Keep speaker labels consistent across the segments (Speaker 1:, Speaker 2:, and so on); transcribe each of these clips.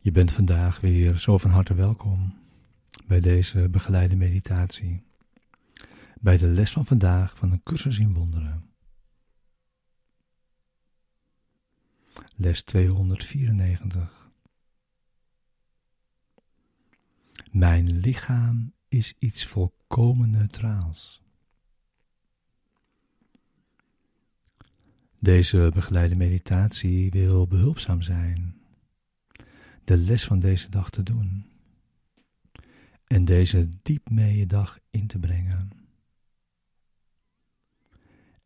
Speaker 1: Je bent vandaag weer zo van harte welkom bij deze begeleide meditatie, bij de les van vandaag van een cursus in wonderen. Les 294. Mijn lichaam is iets volkomen neutraals. Deze begeleide meditatie wil behulpzaam zijn de les van deze dag te doen en deze diep dag in te brengen.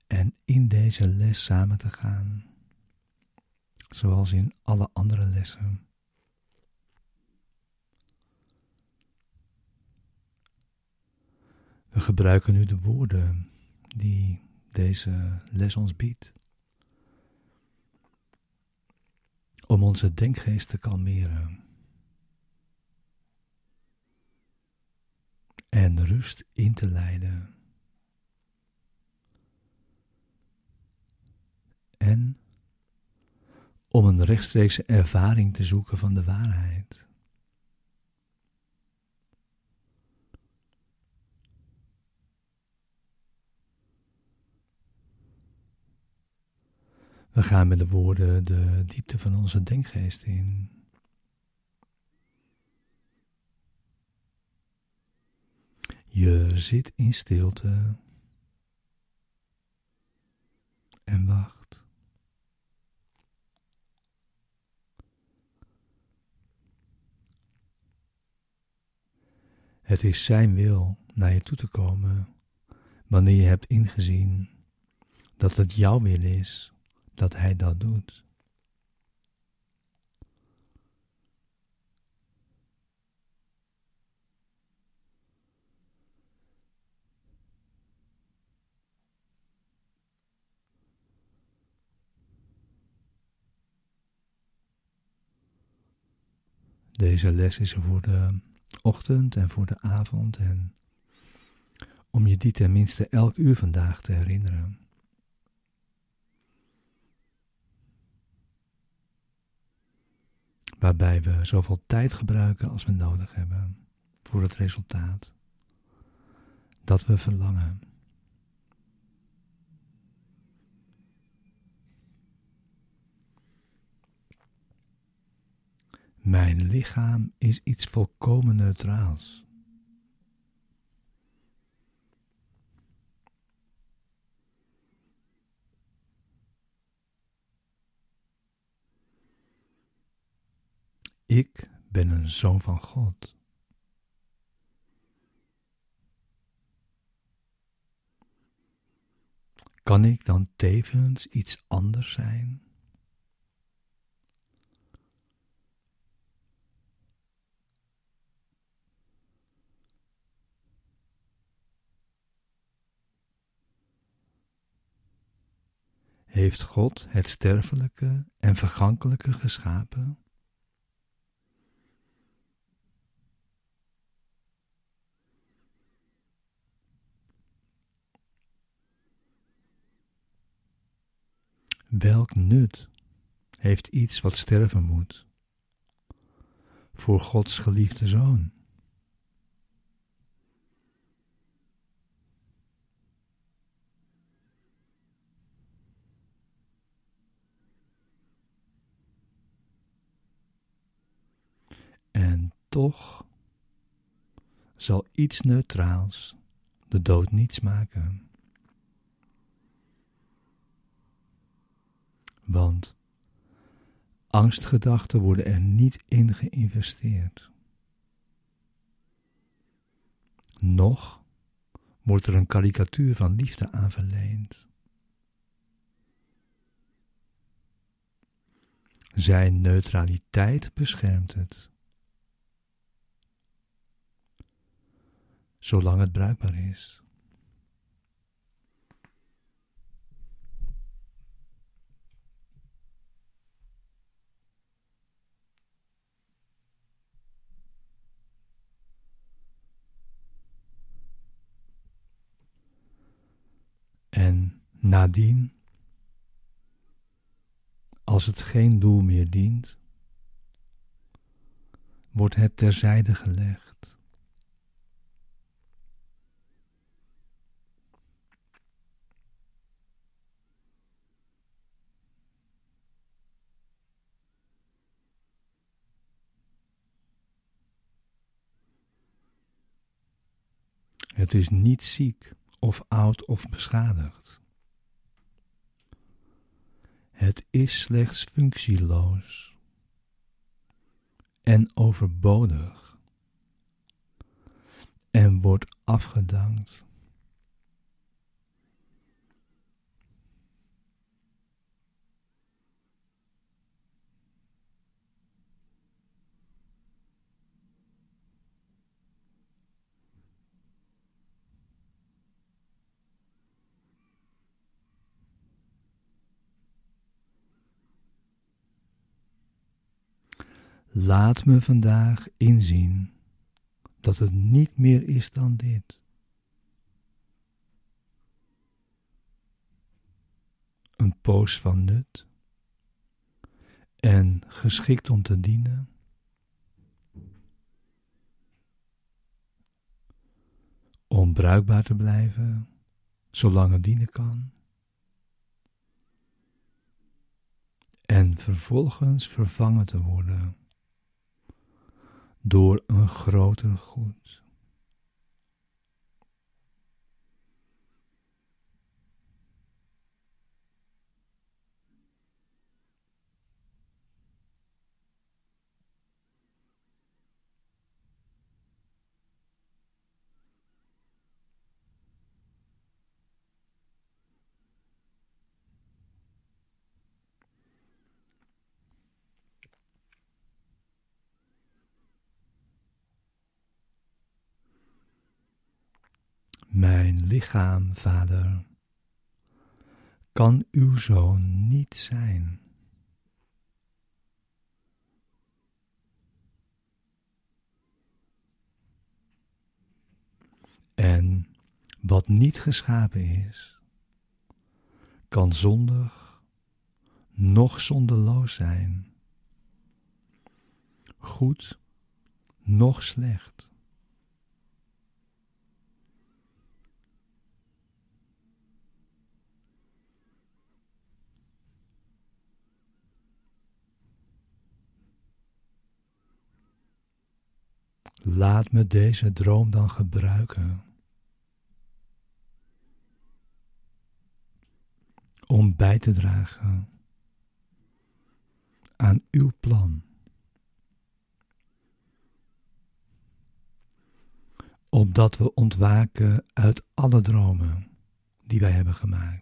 Speaker 1: En in deze les samen te gaan, zoals in alle andere lessen. We gebruiken nu de woorden die deze les ons biedt. Om onze denkgeest te kalmeren. En rust in te leiden. En om een rechtstreekse ervaring te zoeken van de waarheid. We gaan met de woorden de diepte van onze denkgeest in. Je zit in stilte en wacht. Het is Zijn wil naar je toe te komen wanneer je hebt ingezien dat het jouw wil is dat Hij dat doet. Deze les is voor de ochtend en voor de avond en om je die tenminste elk uur vandaag te herinneren. Waarbij we zoveel tijd gebruiken als we nodig hebben voor het resultaat dat we verlangen. Mijn lichaam is iets volkomen neutraals. Ik ben een zoon van God. Kan ik dan tevens iets anders zijn? Heeft God het sterfelijke en vergankelijke geschapen? Welk nut heeft iets wat sterven moet voor Gods geliefde zoon? En toch zal iets neutraals de dood niets maken. Want angstgedachten worden er niet in geïnvesteerd. Nog wordt er een karikatuur van liefde aan verleend. Zijn neutraliteit beschermt het. Zolang het bruikbaar is. Nadien, als het geen doel meer dient, wordt het terzijde gelegd. Het is niet ziek of oud of beschadigd. Het is slechts functieloos en overbodig en wordt afgedankt. Laat me vandaag inzien dat het niet meer is dan dit. Een poos van nut en geschikt om te dienen. Om bruikbaar te blijven, zolang het dienen kan. En vervolgens vervangen te worden door een groter goed. Mijn lichaam, vader, kan uw zoon niet zijn. En wat niet geschapen is, kan zondig, nog zonderloos zijn, goed, nog slecht. Laat me deze droom dan gebruiken. Om bij te dragen aan uw plan. Opdat we ontwaken uit alle dromen die wij hebben gemaakt.